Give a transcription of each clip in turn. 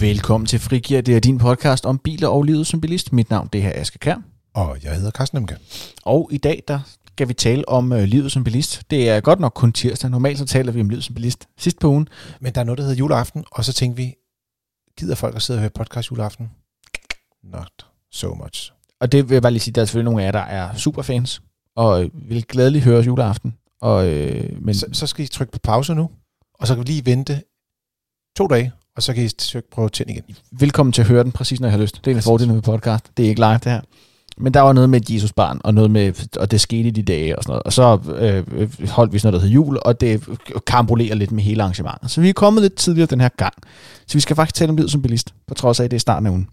Velkommen til Frigir. Det er din podcast om biler og livet som bilist. Mit navn det er Aske Kær. Og jeg hedder Carsten Emke. Og i dag der skal vi tale om øh, livet som bilist. Det er godt nok kun tirsdag. Normalt så taler vi om livet som bilist sidst på ugen. Men der er noget, der hedder juleaften, og så tænkte vi, gider folk at sidde og høre podcast juleaften? Not so much. Og det vil jeg bare lige sige, der er selvfølgelig nogle af jer, der er superfans, og øh, vil glædeligt høre os juleaften. Og, øh, men Så, så skal I trykke på pause nu, og så kan vi lige vente to dage, og så kan I trykke på tænd igen. velkommen til at høre den præcis, når jeg har lyst. Det er en fordel med podcast. Det er ikke live, det her. Men der var noget med et Jesusbarn, og noget med, og det skete i de dage og sådan noget. Og så øh, holdt vi sådan noget, der hed jul, og det karambolerer lidt med hele arrangementet. Så vi er kommet lidt tidligere den her gang. Så vi skal faktisk tale om livet som bilist, på trods af, at det er starten af ugen.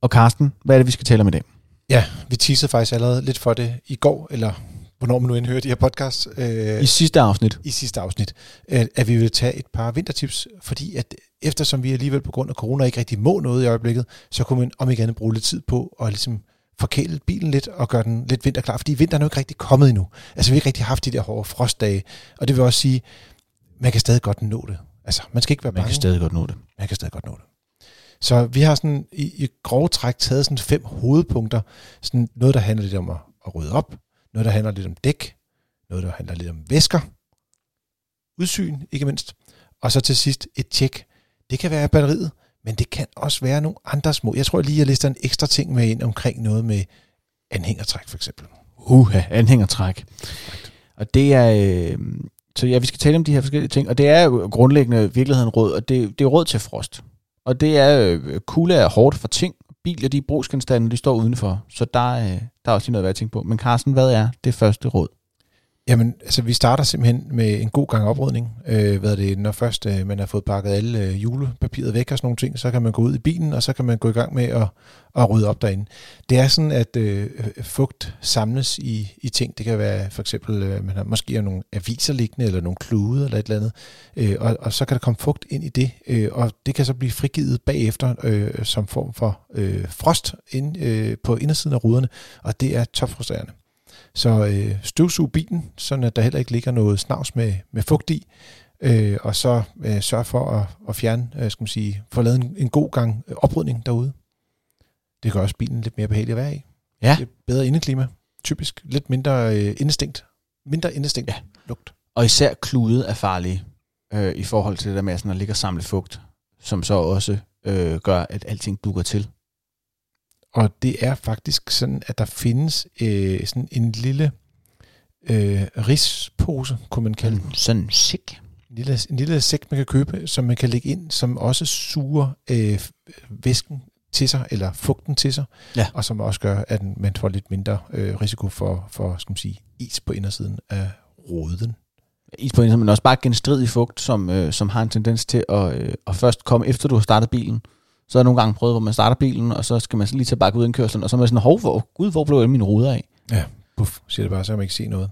Og Karsten, hvad er det, vi skal tale om i dag? Ja, vi teasede faktisk allerede lidt for det i går, eller hvornår man nu end hører de her podcasts, øh, I sidste afsnit. i sidste afsnit, at, at vi vil tage et par vintertips, fordi at eftersom vi alligevel på grund af corona ikke rigtig må noget i øjeblikket, så kunne man om ikke andet bruge lidt tid på at ligesom forkæle bilen lidt og gøre den lidt vinterklar, fordi vinteren er jo ikke rigtig kommet endnu. Altså vi har ikke rigtig haft de der hårde frostdage, og det vil også sige, man kan stadig godt nå det. Altså man skal ikke være Man bange. kan stadig godt nå det. Man kan stadig godt nå det. Så vi har sådan i, i grove træk taget sådan fem hovedpunkter. Sådan noget, der handler lidt om at, at rydde op. Noget, der handler lidt om dæk. Noget, der handler lidt om væsker. Udsyn, ikke mindst. Og så til sidst et tjek. Det kan være batteriet, men det kan også være nogle andre små. Jeg tror lige, jeg lister en ekstra ting med ind omkring noget med anhængertræk for eksempel. Uha, anhængertræk. Og det er... Øh, så ja, vi skal tale om de her forskellige ting, og det er jo grundlæggende virkeligheden råd, og det, det er råd til frost. Og det er, øh, kulde er hårdt for ting, biler, de brugsgenstande, de står udenfor, så der, øh, der er også lige noget at være tænke på. Men Carsten, hvad er det første råd? Jamen, altså vi starter simpelthen med en god gang oprydning. Øh, hvad er det, når først øh, man har fået pakket alle øh, julepapiret væk og sådan nogle ting, så kan man gå ud i bilen, og så kan man gå i gang med at, at rydde op derinde. Det er sådan, at øh, øh fugt samles i, i ting. Det kan være for eksempel, øh, man har måske nogle aviser liggende, eller nogle klude, eller et eller andet. Øh, og, og så kan der komme fugt ind i det, øh, og det kan så blive frigivet bagefter øh, som form for øh, frost ind, øh, på indersiden af ruderne, og det er topfrustrerende. Så øh, støvsug bilen, sådan at der heller ikke ligger noget snavs med, med fugt i, øh, og så øh, sørg for at, at fjerne, øh, skal man sige, få lavet en, en god gang øh, oprydning derude. Det gør også bilen lidt mere behagelig at være i. Ja. Det er bedre indeklima, typisk. Lidt mindre øh, indestængt. Mindre indestængt Ja. lugt. Og især klude er farlige øh, i forhold til det der med sådan at ligge og samle fugt, som så også øh, gør, at alting dukker til. Og det er faktisk sådan, at der findes øh, sådan en lille øh, rispose, kunne man kalde den. Sådan en sik. En lille, en lille sæk, man kan købe, som man kan lægge ind, som også suger øh, væsken til sig, eller fugten til sig, Ja. og som også gør, at man får lidt mindre øh, risiko for, for skal man sige, is på indersiden af roden. Is på en, men også bare genstridig fugt, som, øh, som har en tendens til at, øh, at først komme efter du har startet bilen. Så har jeg nogle gange prøvet, hvor man starter bilen, og så skal man så lige tage bakke ud i indkørslen, og så er man sådan, hov, hvor, gud, hvor blev alle mine ruder af? Puff, siger det bare, så kan man ikke se noget.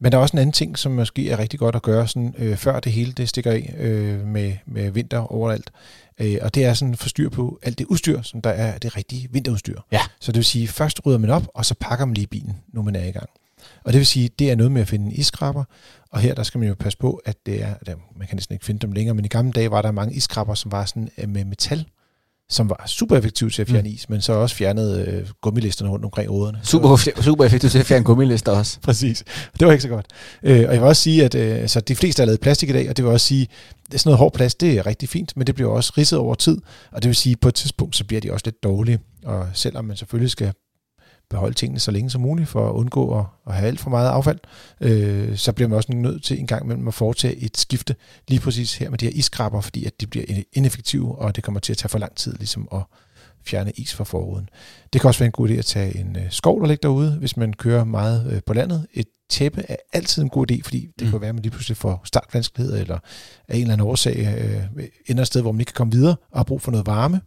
Men der er også en anden ting, som måske er rigtig godt at gøre, sådan, øh, før det hele det stikker af øh, med, med vinter overalt. Øh, og det er sådan at få styr på alt det udstyr, som der er det rigtige vinterudstyr. Ja. Så det vil sige, først rydder man op, og så pakker man lige bilen, nu man er i gang. Og det vil sige, det er noget med at finde en iskrabber, og her der skal man jo passe på, at det er, man kan næsten ikke finde dem længere, men i gamle dage var der mange iskrabber, som var sådan øh, med metal, som var super effektivt til at fjerne mm. is, men så også fjernede øh, gummilisterne rundt omkring ruderne. Super, super effektivt til at fjerne gummilister også. Præcis. Det var ikke så godt. Øh, og jeg vil også sige, at øh, så de fleste er lavet plastik i dag, og det vil også sige, at sådan noget hård plast, det er rigtig fint, men det bliver også ridset over tid, og det vil sige, at på et tidspunkt, så bliver de også lidt dårlige. Og selvom man selvfølgelig skal beholde tingene så længe som muligt, for at undgå at, at have alt for meget affald, øh, så bliver man også nødt til en gang imellem at foretage et skifte, lige præcis her med de her iskrabber, fordi at de bliver ineffektive, og det kommer til at tage for lang tid ligesom at fjerne is fra forruden. Det kan også være en god idé at tage en øh, skov, der ligger derude, hvis man kører meget øh, på landet. Et tæppe er altid en god idé, fordi det Mm. kan være, at man lige pludselig får startvanskeligheder, eller af en eller anden årsag øh, ender et sted, hvor man ikke kan komme videre, og har brug for noget varme.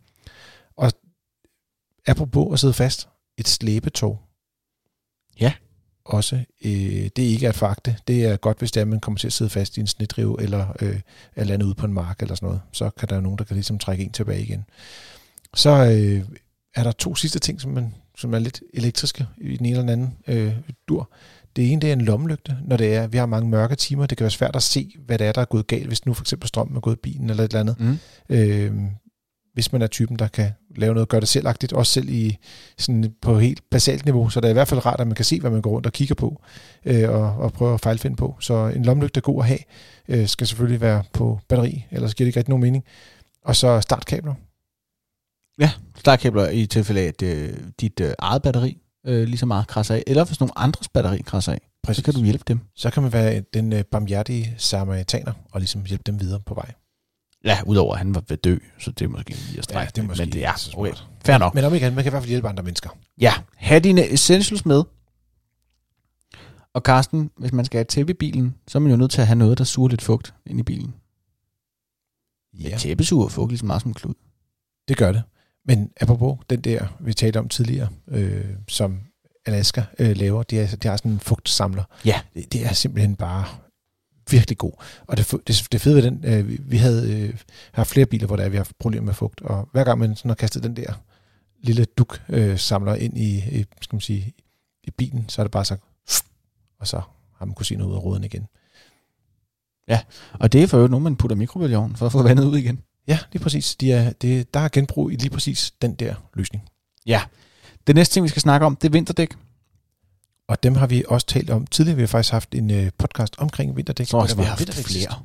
Og apropos at sidde fast, et slæbetog. Ja. Også, øh, det er ikke at fakte. Det er godt, hvis det er, at man kommer til at sidde fast i en snedrive, eller øh, er landet ude på en mark, eller sådan noget. Så kan der jo nogen, der kan ligesom trække en tilbage igen. Så øh, er der to sidste ting, som, man, som er lidt elektriske i den ene eller den anden øh, dur. Det ene det er en lommelygte, når det er, vi har mange mørke timer. Det kan være svært at se, hvad det er, der er gået galt, hvis nu for eksempel strømmen er gået i bilen eller et eller andet. Mm. Øh, hvis man er typen, der kan lave noget, gør det selvagtigt, også selv i, sådan på helt basalt niveau, så det er i hvert fald rart, at man kan se, hvad man går rundt og kigger på, øh, og, og prøver at fejlfinde på. Så en lommelygte er god at have, øh, skal selvfølgelig være på batteri, ellers giver det ikke rigtig nogen mening. Og så startkabler. Ja, startkabler i tilfælde af, at øh, dit øh, eget batteri øh, lige så meget krasser af, eller hvis nogen andres batteri krasser af, Præcis. så kan du hjælpe dem. Så kan man være den øh, barmhjertige samaritaner, og ligesom hjælpe dem videre på vej. Ja, udover at han var ved dø, så det er måske lige at strække Ja, det er måske men det er okay. Fair nok. Men om ikke andet, man kan i hvert fald hjælpe andre mennesker. Ja, have dine essentials med. Og Karsten, hvis man skal have tæppe i bilen, så er man jo nødt til at have noget, der suger lidt fugt ind i bilen. Ja. Et tæppe suger fugt lige så meget som en klud. Det gør det. Men apropos den der, vi talte om tidligere, øh, som Alaska øh, laver, de, er, de har sådan en fugtsamler. Ja. Det, det er simpelthen bare virkelig god. Og det, det, det fede ved den, øh, vi- havde øh, haft flere biler, hvor der er, vi har haft problemer med fugt, og hver gang man sådan har kastet den der lille duk øh, samler ind i, i, skal man sige, i bilen, så er det bare sagt, og så har man kunne se noget ud af roden igen. Og det er for øvrigt nogen, man putter mikrobølgeovnen for at få vandet ud igen. Ja, lige præcis. De er, det, der er genbrug i lige præcis den der løsning. Ja. Det næste ting, vi skal snakke om, det er vinterdæk. Og dem har vi også talt om tidligere. Vi har faktisk haft en øh, podcast omkring vinterdæk. Så også, Og vi der har var haft vinterdæk flere.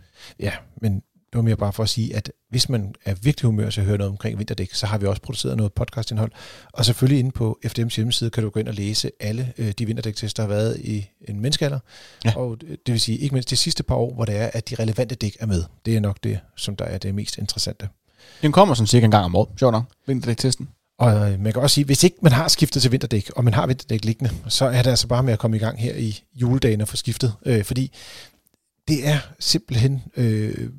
Ja, men det var mere bare for at sige, at hvis man er virkelig humør til at høre noget omkring vinterdæk, så har vi også produceret noget podcastindhold. Og selvfølgelig inde på FDM's hjemmeside kan du gå ind og læse alle øh, de vinterdæktests, der har været i en menneskealder. Ja. Og det vil sige ikke mindst de sidste par år, hvor det er, at de relevante dæk er med. Det er nok det, som der er det mest interessante. Den kommer sådan cirka en gang om året. Sjovt nok. Vinterdæk-testen. Og øh, man kan også sige, hvis ikke man har skiftet til vinterdæk, og man har vinterdæk liggende, så er det altså bare med at komme i gang her i juledagen og få skiftet. Øh, fordi det er simpelthen øh,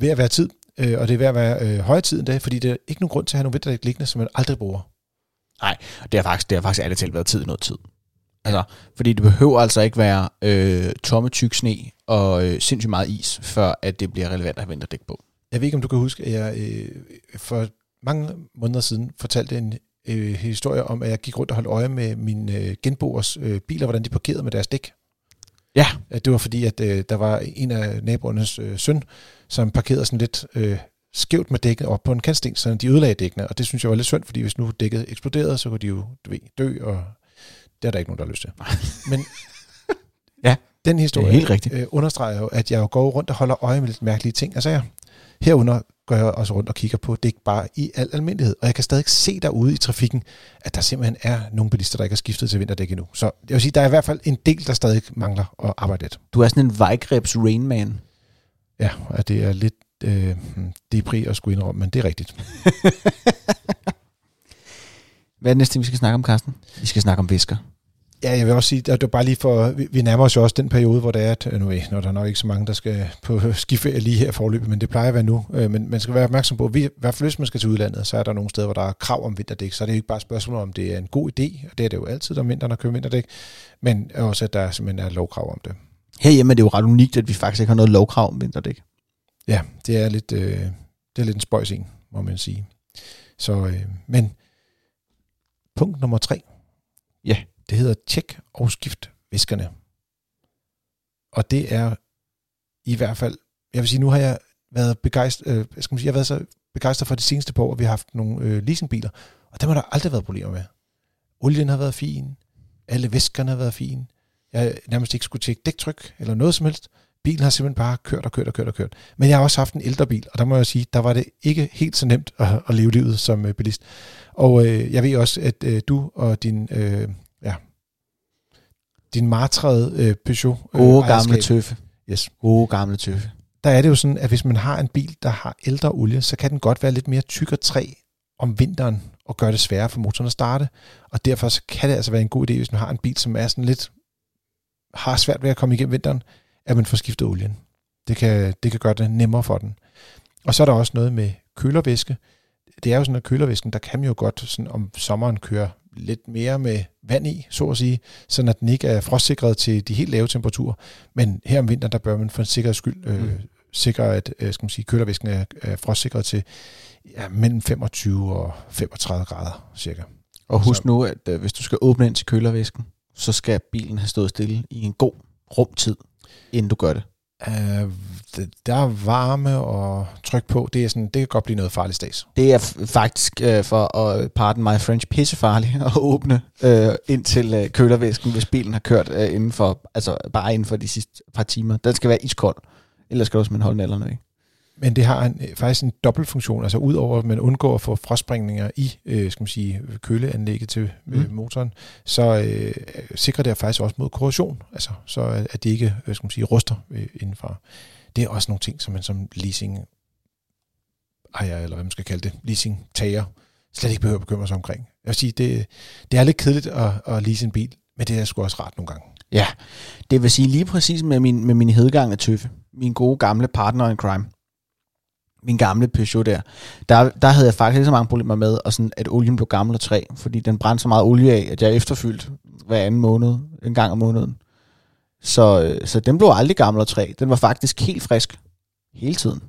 ved at være tid, øh, og det er ved at være øh, højere tid endda, fordi der er ikke nogen grund til at have nogle vinterdæk liggende, som man aldrig bruger. Det har faktisk, det har faktisk ærligt talt været tid i noget tid. Altså, fordi det behøver altså ikke være øh, tomme tyk sne og øh, sindssygt meget is, før at det bliver relevant at have vinterdæk på. Jeg ved ikke, om du kan huske, at jeg øh, for mange måneder siden fortalte en øh, historie om, at jeg gik rundt og holdt øje med mine øh, genboers øh, biler, hvordan de parkerede med deres dæk. Ja. At Det var fordi, at øh, der var en af naboernes øh, søn, som parkerede sådan lidt øh, skævt med dækket op på en kantsten, så de ødelagde dækkene. Og det synes jeg var lidt synd, fordi hvis nu dækket eksploderede, så kunne de jo ved, dø, og det er der ikke nogen, der har lyst til. Men Ja, den Det historie er helt rigtigt. øh, understreger jo, at jeg jo går rundt og holder øje med lidt mærkelige ting. Altså jeg, herunder går jeg også rundt og kigger på dæk bare i al almindelighed. Og jeg kan stadig se derude i trafikken, at der simpelthen er nogle bilister, der ikke har skiftet til vinterdæk endnu. Så jeg vil sige, der er i hvert fald en del, der stadig mangler at arbejde lidt. Du er sådan en Vejgrebs Rainman. Ja, og det er lidt øh, depri at skulle indrømme, men det er rigtigt. Hvad er det næste vi skal snakke om, Carsten? Vi skal snakke om væsker. Ja, jeg vil også sige, at det var bare lige for, vi, vi nærmer os jo også den periode, hvor det er, at nu når der er nok ikke så mange, der skal på skiferie lige her forløbet, men det plejer at være nu. Øh, Men man skal være opmærksom på, at vi, i hvert fald hvis man skal til udlandet, så er der nogle steder, hvor der er krav om vinterdæk, så er det jo ikke bare et spørgsmål om, det er en god idé, og det er det jo altid om vinteren at købe vinterdæk, men også, at der simpelthen er lovkrav om det. Herhjemme er det jo ret unikt, at vi faktisk ikke har noget lovkrav om vinterdæk. Ja, det er lidt, øh, det er lidt en spøjs en, må man sige. Så, øh, men punkt nummer tre. Ja. Det hedder tjek og skift viskerne. Og det er i hvert fald, jeg vil sige, nu har jeg været begejstret, øh, jeg skal sige, jeg har været så begejstret for de seneste par år, at vi har haft nogle øh, leasingbiler, og dem har der aldrig været problemer med. Olien har været fin, alle væskerne har været fine, jeg nærmest ikke skulle tjekke dæktryk eller noget som helst. Bilen har simpelthen bare kørt og kørt og kørt og kørt. Men jeg har også haft en ældre bil, og der må jeg sige, der var det ikke helt så nemt at, at leve livet som øh, bilist. Og øh, jeg ved også, at øh, du og din, øh, ja, din martrede øh, Peugeot øh, Gode gamle tøffe. Yes. Gode gamle tøffe. der er det jo sådan, at hvis man har en bil, der har ældre olie, så kan den godt være lidt mere tyk og træ om vinteren og gøre det sværere for motoren at starte. Og derfor så kan det altså være en god idé, hvis man har en bil, som er sådan lidt har svært ved at komme igennem vinteren, at man får skiftet olien. Det kan, det kan gøre det nemmere for den. Og så er der også noget med kølervæske. Det er jo sådan, at kølervæsken, der kan man jo godt sådan om sommeren køre lidt mere med vand i, så at sige, sådan at den ikke er frostsikret til de helt lave temperaturer. Men her om vinteren, der bør man for en sikkerheds skyld øh, Mm. sikre, at øh, skal man sige, kølervæsken er, er frostsikret til ja, mellem 25 og 35 grader cirka. Og husk Så- nu, at øh, hvis du skal åbne ind til kølervæsken, så skal bilen have stået stille i en god rumtid, inden du gør det øh, der er varme og tryk på. Det, er sådan, det kan godt blive noget farligt stads. Det er faktisk, øh, for at pardon my French, pissefarligt at åbne øh, ind til øh, kølervæsken, hvis bilen har kørt øh, inden for, altså bare inden for de sidste par timer. Den skal være iskold, ellers skal du simpelthen holde nallerne ikke? Men det har en, faktisk en dobbeltfunktion, altså udover at man undgår at få frostspringninger i øh, skal man sige, køleanlægget til øh, mm. motoren, så øh, sikrer det faktisk også mod korrosion, altså så at det ikke øh, skal man sige, ruster øh, indenfor. Det er også nogle ting, som man som leasing ejer, eller hvad man skal kalde det, leasing tager, slet ikke behøver at bekymre sig omkring. Jeg vil sige, det, det er lidt kedeligt at, at lease en bil, men det er sgu også rart nogle gange. Ja, det vil sige lige præcis med min, med min hedgang af tøffe, min gode gamle partner in crime, min gamle Peugeot der, der, der havde jeg faktisk ikke så mange problemer med, og sådan, at olien blev gammel og træ, fordi den brændte så meget olie af, at jeg efterfyldt hver anden måned, en gang om måneden. Så, øh, så den blev aldrig gammel og træ. Den var faktisk helt frisk hele tiden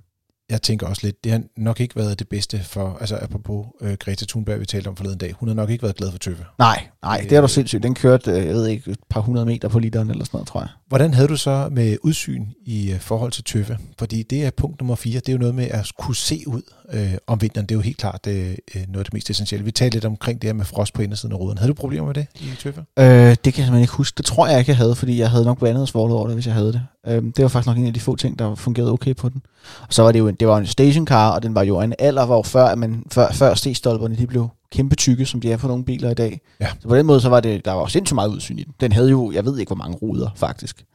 jeg tænker også lidt, det har nok ikke været det bedste for, altså apropos uh, Greta Thunberg, vi talte om forleden dag, hun har nok ikke været glad for tøffe. Nej, nej, det er du sindssygt. Den kørte, øh, jeg ved ikke, et par hundrede meter på literen eller sådan noget, tror jeg. Hvordan havde du så med udsyn i uh, forhold til tøffe? Fordi det er punkt nummer fire, det er jo noget med at kunne se ud uh, om vinteren. Det er jo helt klart uh, noget af det mest essentielle. Vi talte lidt omkring det her med frost på indersiden af ruden. Havde du problemer med det i tøffe? Øh, det kan jeg simpelthen ikke huske. Det tror jeg ikke, jeg havde, fordi jeg havde nok vandet over det, hvis jeg havde det. Øh, det var faktisk nok en af de få ting, der fungerede okay på den. Og så var det jo en, det var en stationcar, og den var jo en alder, hvor før, at man, før, før C-stolperne de blev kæmpe tykke, som de er på nogle biler i dag. Ja. Så på den måde, så var det, der var sindssygt meget udsyn i den. Den havde jo, jeg ved ikke, hvor mange ruder, faktisk,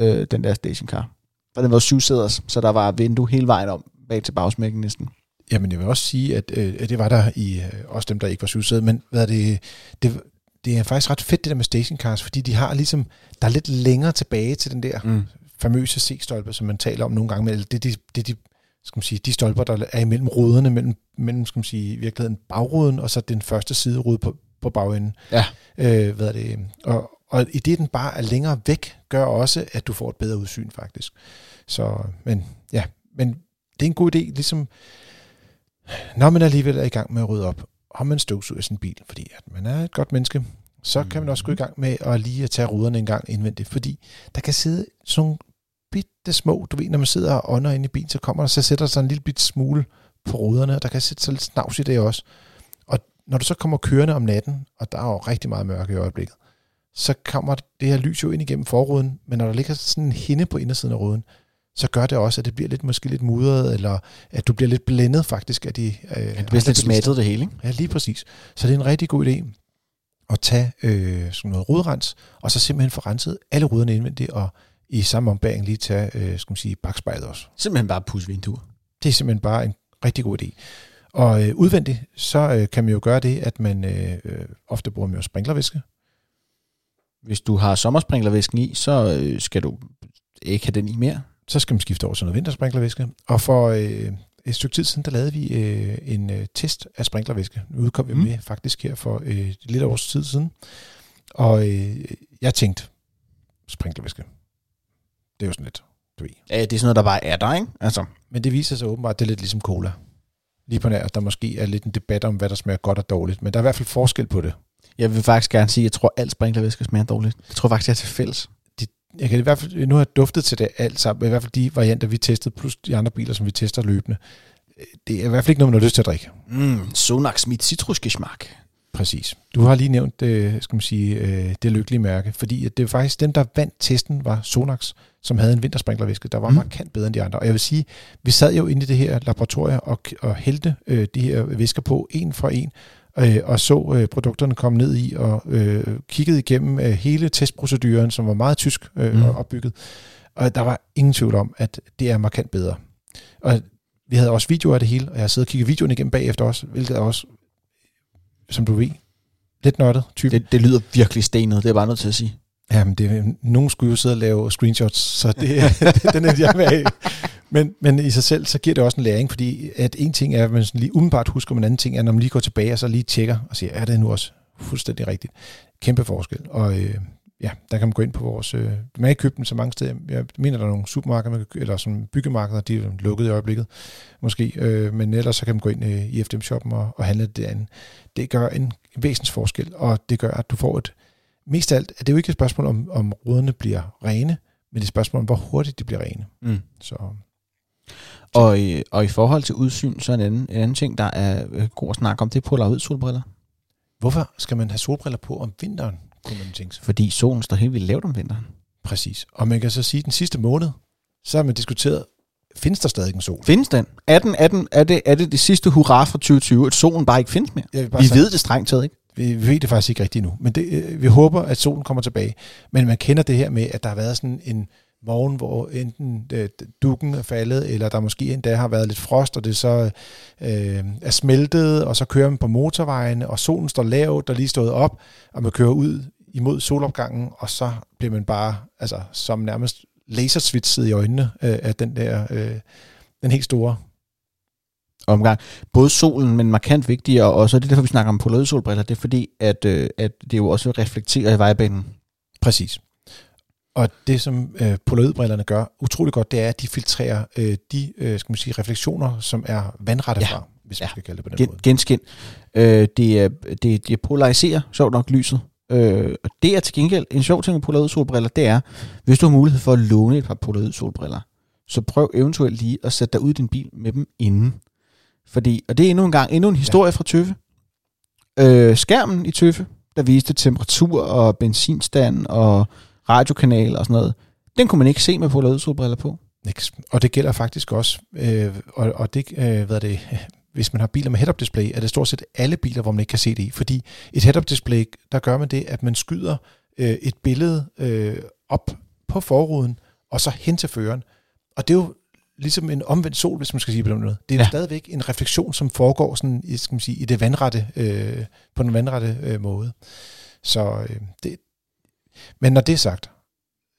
øh, den der stationcar. Og den var syv sæders, så der var vindue hele vejen om, bag til bagsmækken næsten. Jamen, jeg vil også sige, at, øh, at det var der i, øh, også dem, der ikke var syvsædet, men hvad er det, det, det er faktisk ret fedt det der med stationcars, fordi de har ligesom, der er lidt længere tilbage til den der mm famøse C-stolpe, som man taler om nogle gange, men det er de, det de, skal man sige, de stolper, der er imellem ruderne, mellem, mellem skal man sige, i virkeligheden bagruden, og så den første siderude på, på bagenden. Ja. Øh, hvad er det? Og, og i det, den bare er længere væk, gør også, at du får et bedre udsyn, faktisk. Så, men ja, men det er en god idé, ligesom, når man alligevel er i gang med at rydde op, om man støvsuger sin bil, fordi at man er et godt menneske, så kan man også gå i gang med at lige at tage ruderne en gang indvendigt, fordi der kan sidde sådan nogle bitte små, du ved, når man sidder og ånder inde i bilen, så kommer der, så sætter der sig en lille bit smule på ruderne, og der kan sætte sig lidt snavs i det også. Og når du så kommer kørende om natten, og der er jo rigtig meget mørke i øjeblikket, så kommer det her lys jo ind igennem forruden, men når der ligger sådan en hinde på indersiden af ruden, så gør det også, at det bliver lidt måske lidt mudret, eller at du bliver lidt blændet faktisk af de... Øh, det bliver lidt smattet det hele, ikke? Ja, lige præcis. Så det er en rigtig god idé at tage øh, sådan noget rudrens, og så simpelthen få renset alle ruderne indvendigt, og i samme ombæring lige tage, øh, skal man sige, bagspejlet også. Simpelthen bare pusse vinduer. Det er simpelthen bare en rigtig god idé. Og øh, udvendigt, så øh, kan man jo gøre det, at man øh, øh ofte bruger mere sprinklervæske. Hvis du har sommersprinklervæsken i, så øh, skal du ikke have den i mere. Så skal man skifte over til noget vintersprinklervæske. Og for øh, et stykke tid siden, der lavede vi øh, en øh, test af sprinklervæske. Nu udkom vi mm. med faktisk her for øh, lidt års tid siden. Og øh, jeg tænkte, sprinklervæske, det er jo sådan lidt, du ved. Ja, det er sådan noget, der bare er der, ikke? Altså. Men det viser sig åbenbart, at det er lidt ligesom cola. Lige på nær, der måske er lidt en debat om, hvad der smager godt og dårligt. Men der er i hvert fald forskel på det. Jeg vil faktisk gerne sige, at jeg tror, at alt sprinklervæske smager dårligt. Jeg tror faktisk, jeg er til fælles. Jeg kan i hvert fald, nu har jeg duftet til det alt sammen, i hvert fald de varianter, vi testede, plus de andre biler, som vi tester løbende. Det er i hvert fald ikke noget, man har lyst til at drikke. Mm, Sonax mit citrusgeschmack. Præcis. Du har lige nævnt øh, skal man sige, øh, det lykkelige mærke, fordi det var faktisk dem, der vandt testen, var Sonax, som havde en vintersprinklervæske, der var mm. markant bedre end de andre. Og jeg vil sige, vi sad jo inde i det her laboratorium og, og hældte øh, de her væsker på en for en, øh, og så øh, produkterne komme ned i og øh, kiggede igennem øh, hele testproceduren, som var meget tysk øh, mm. opbygget. Og der var ingen tvivl om, at det er markant bedre. Og vi havde også videoer af det hele, og jeg siddet og kigget videoen igennem bagefter også, hvilket er også som du ved, lidt nørdet type. Det, det lyder virkelig stenet, det er bare nødt til at sige. Jamen, det, nogen skulle jo sidde og lave screenshots, så det, den er jeg med af. Men, men i sig selv, så giver det også en læring, fordi at en ting er, at man sådan lige umiddelbart husker, men en anden ting er, når man lige går tilbage og så lige tjekker og siger, er det nu også fuldstændig rigtigt? Kæmpe forskel. Og øh, ja, der kan man gå ind på vores... Øh, man kan købe dem så mange steder. Jeg mener, der er nogle supermarkeder, eller sådan byggemarkeder, de er lukket i øjeblikket, måske. Øh, men ellers så kan man gå ind øh, i FDM-shoppen og, og handle det andet. Det gør en væsens forskel, og det gør, at du får et mest af alt er det jo ikke et spørgsmål om, om ruderne bliver rene, men det er et spørgsmål om, hvor hurtigt de bliver rene. Mm. Så Og, i, og i forhold til udsyn, så er en anden, en anden ting, der er øh, god at snakke om, det er polaroid solbriller. hvorfor skal man have solbriller på om vinteren, kunne man tænke sig? Fordi solen står helt vildt lavt om vinteren. Præcis. Og man kan så sige, at den sidste måned, så har man diskuteret, findes der stadig en sol? Findes den? Er, den, er, den, er, det, er det det sidste hurra fra 2020, at solen bare ikke findes mere? Vi sige- ved det strengt taget ikke. Vi ved det faktisk ikke rigtigt nu, men det, øh, vi håber, at solen kommer tilbage. Men man kender det her med, at der har været sådan en morgen, hvor enten øh, dukken er faldet, eller der måske endda har været lidt frost, og det så øh, er smeltet, og så kører man på motorvejen, og solen står lavt og lige stået op, og man kører ud imod solopgangen, og så bliver man bare altså, som nærmest lasersvitset i øjnene øh, af den der øh, den helt store omgang. Både solen, men markant vigtigere, og så er det derfor, vi snakker om polaroid solbriller, det er fordi, at, øh, at det jo også reflekterer i vejbanen. Præcis. Og det, som øh, polaroidbrillerne gør utrolig godt, det er, at de filtrerer øh, de øh, skal man sige, refleksioner, som er vandrette Ja. fra, hvis man Ja. skal kalde det på den Gen, måde. genskin. Øh, det, det, det polariserer, sjovt nok, lyset. Øh, og det er til gengæld en sjov ting med polaroid solbriller, det er, hvis du har mulighed for at låne et par polaroid solbriller, så prøv eventuelt lige at sætte dig ud i din bil med dem inden. Fordi, og det er endnu en gang, endnu en historie ja. fra Tøffe. Øh, skærmen i Tøffe, der viste temperatur og benzinstand og radiokanal og sådan noget, den kunne man ikke se med polaroid solbriller på. Og det gælder faktisk også, øh, og, og det, øh, hvad er det, hvis man har biler med head-up display, er det stort set alle biler, hvor man ikke kan se det i. Fordi et head-up display, der gør man det, at man skyder øh, et billede øh, op på forruden, og så hen til føreren. Og det er jo ligesom en omvendt sol, hvis man skal sige på den måde. Det er ja. Stadigvæk en refleksion, som foregår sådan, i, skal man sige, i det vandrette, øh, på den vandrette øh, måde. Så øh, det, men når det er sagt,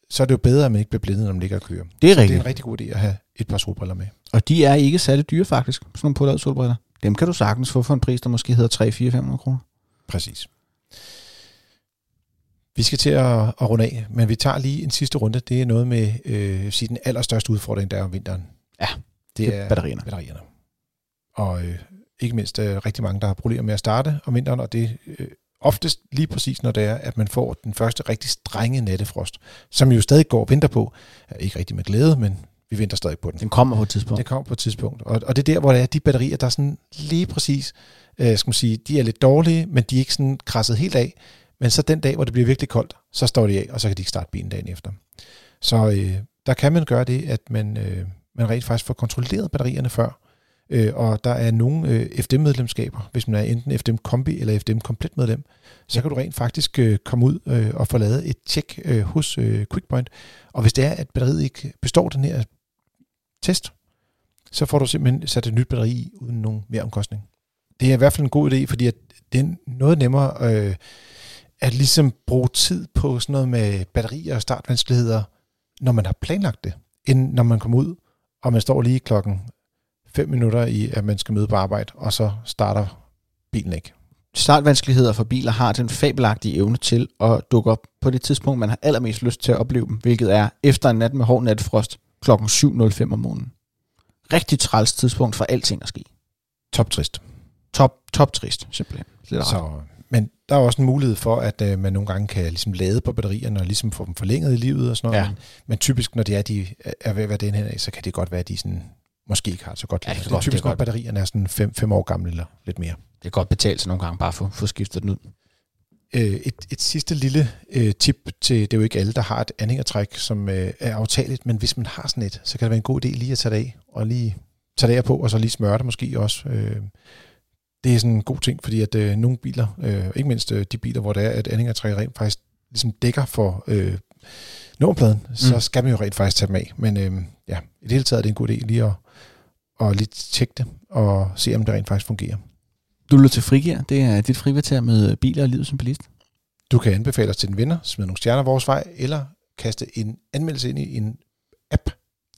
så er det jo bedre, at man ikke bliver blindet, når man ligger og kører. Det er Så det er rigtigt. en rigtig god idé at have et par solbriller med. Og de er ikke særlig dyre faktisk, sådan nogle polaroid solbriller. Dem kan du sagtens få for en pris, der måske hedder 3 4 500 kroner. Præcis. Vi skal til at, at runde af, men vi tager lige en sidste runde. Det er noget med øh, sige, den allerstørste udfordring, der er om vinteren. Ja, det er batterierne. batterierne. Og øh, ikke mindst øh, rigtig mange, der har problemer med at starte om vinteren, og det øh, oftest lige præcis, når det er, at man får den første rigtig strenge nattefrost, som jo stadig går og venter på. Ikke rigtig med glæde, men vi venter stadig på den. Den kommer på et tidspunkt. Det kommer på et tidspunkt. Og, og det er der, hvor det er de batterier, der er sådan lige præcis, øh, skal man sige, de er lidt dårlige, men de er ikke sådan krasset helt af. Men så den dag, hvor det bliver virkelig koldt, så står de af, og så kan de ikke starte bilen dagen efter. Så øh, der kan man gøre det, at man, øh, man rent faktisk får kontrolleret batterierne før. Øh, og der er nogle øh, FDM-medlemskaber, hvis man er enten FDM Kombi eller FDM Komplet medlem, så kan du rent faktisk øh, komme ud øh, og få lavet et tjek øh, hos øh, QuickPoint. Og hvis det er, at batteriet ikke består den her test, så får du simpelthen sat et nyt batteri i, uden nogen mere omkostning. Det er i hvert fald en god idé, fordi at det er noget nemmere øh, at ligesom bruge tid på sådan noget med batterier og startvanskeligheder, når man har planlagt det, end når man kommer ud, og man står lige klokken 5 minutter i, at man skal møde på arbejde, og så starter bilen ikke. Startvanskeligheder for biler har den fabelagtige evne til at dukke op på det tidspunkt, man har allermest lyst til at opleve dem, hvilket er efter en nat med hård natfrost klokken 7.05 om morgenen. Rigtig træls tidspunkt for alting at ske. Top trist. Top, top trist, simpelthen. Lidt. Så, men der er også en mulighed for, at øh, man nogle gange kan ligesom lade på batterierne og ligesom få dem forlænget i livet og sådan noget. Ja. Men, men typisk, når de er, de er ved at være den her, så kan det godt være, at de sådan, måske ikke har så godt Ja, det det er typisk, er når batterierne er sådan 5 fem år gamle eller lidt mere. Det kan godt betale sig nogle gange bare for få skiftet den ud. Øh, et, et sidste lille øh, tip til, det er jo ikke alle, der har et anhængertræk, som øh, er aftageligt, men hvis man har sådan et, så kan det være en god idé lige at tage det af, og lige tage det af på, og så lige smøre det måske også. Øh, det er sådan en god ting, fordi at øh, nogle biler, øh, ikke mindst øh, de biler, hvor det er, at anhængertræk rent faktisk ligesom dækker for øh, nummerpladen, mm. så skal man jo rent faktisk tage dem af. Men øh, ja, i det hele taget er det en god idé lige at, at lige tjekke det, og se om det rent faktisk fungerer. Du lytter til Frigir. Det er dit frikvarter med biler og livet som bilist. Du kan anbefale os til din venner, smide nogle stjerner vores vej, eller kaste en anmeldelse ind i en app.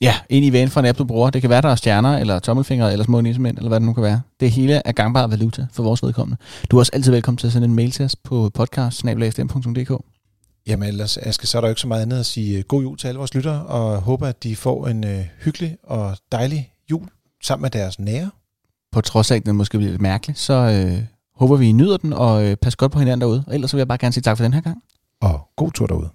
Ja, ind i vanen fra en app, du bruger. Det kan være, der er stjerner, eller tommelfingre, eller små nissemænd, eller hvad det nu kan være. Det hele er gangbar valuta for vores vedkommende. Du er også altid velkommen til at sende en mail til os på podcast Jamen ellers, Aske, så er der jo ikke så meget andet at sige øh, god jul til alle vores lyttere, og håber, at de får en øh, hyggelig og dejlig jul sammen med deres nære. På trods af, at den måske bliver lidt mærkelig, så øh, håber vi, I nyder den, og øh, pas godt på hinanden derude. Og ellers så vil jeg bare gerne sige tak for den her gang. God tur derude.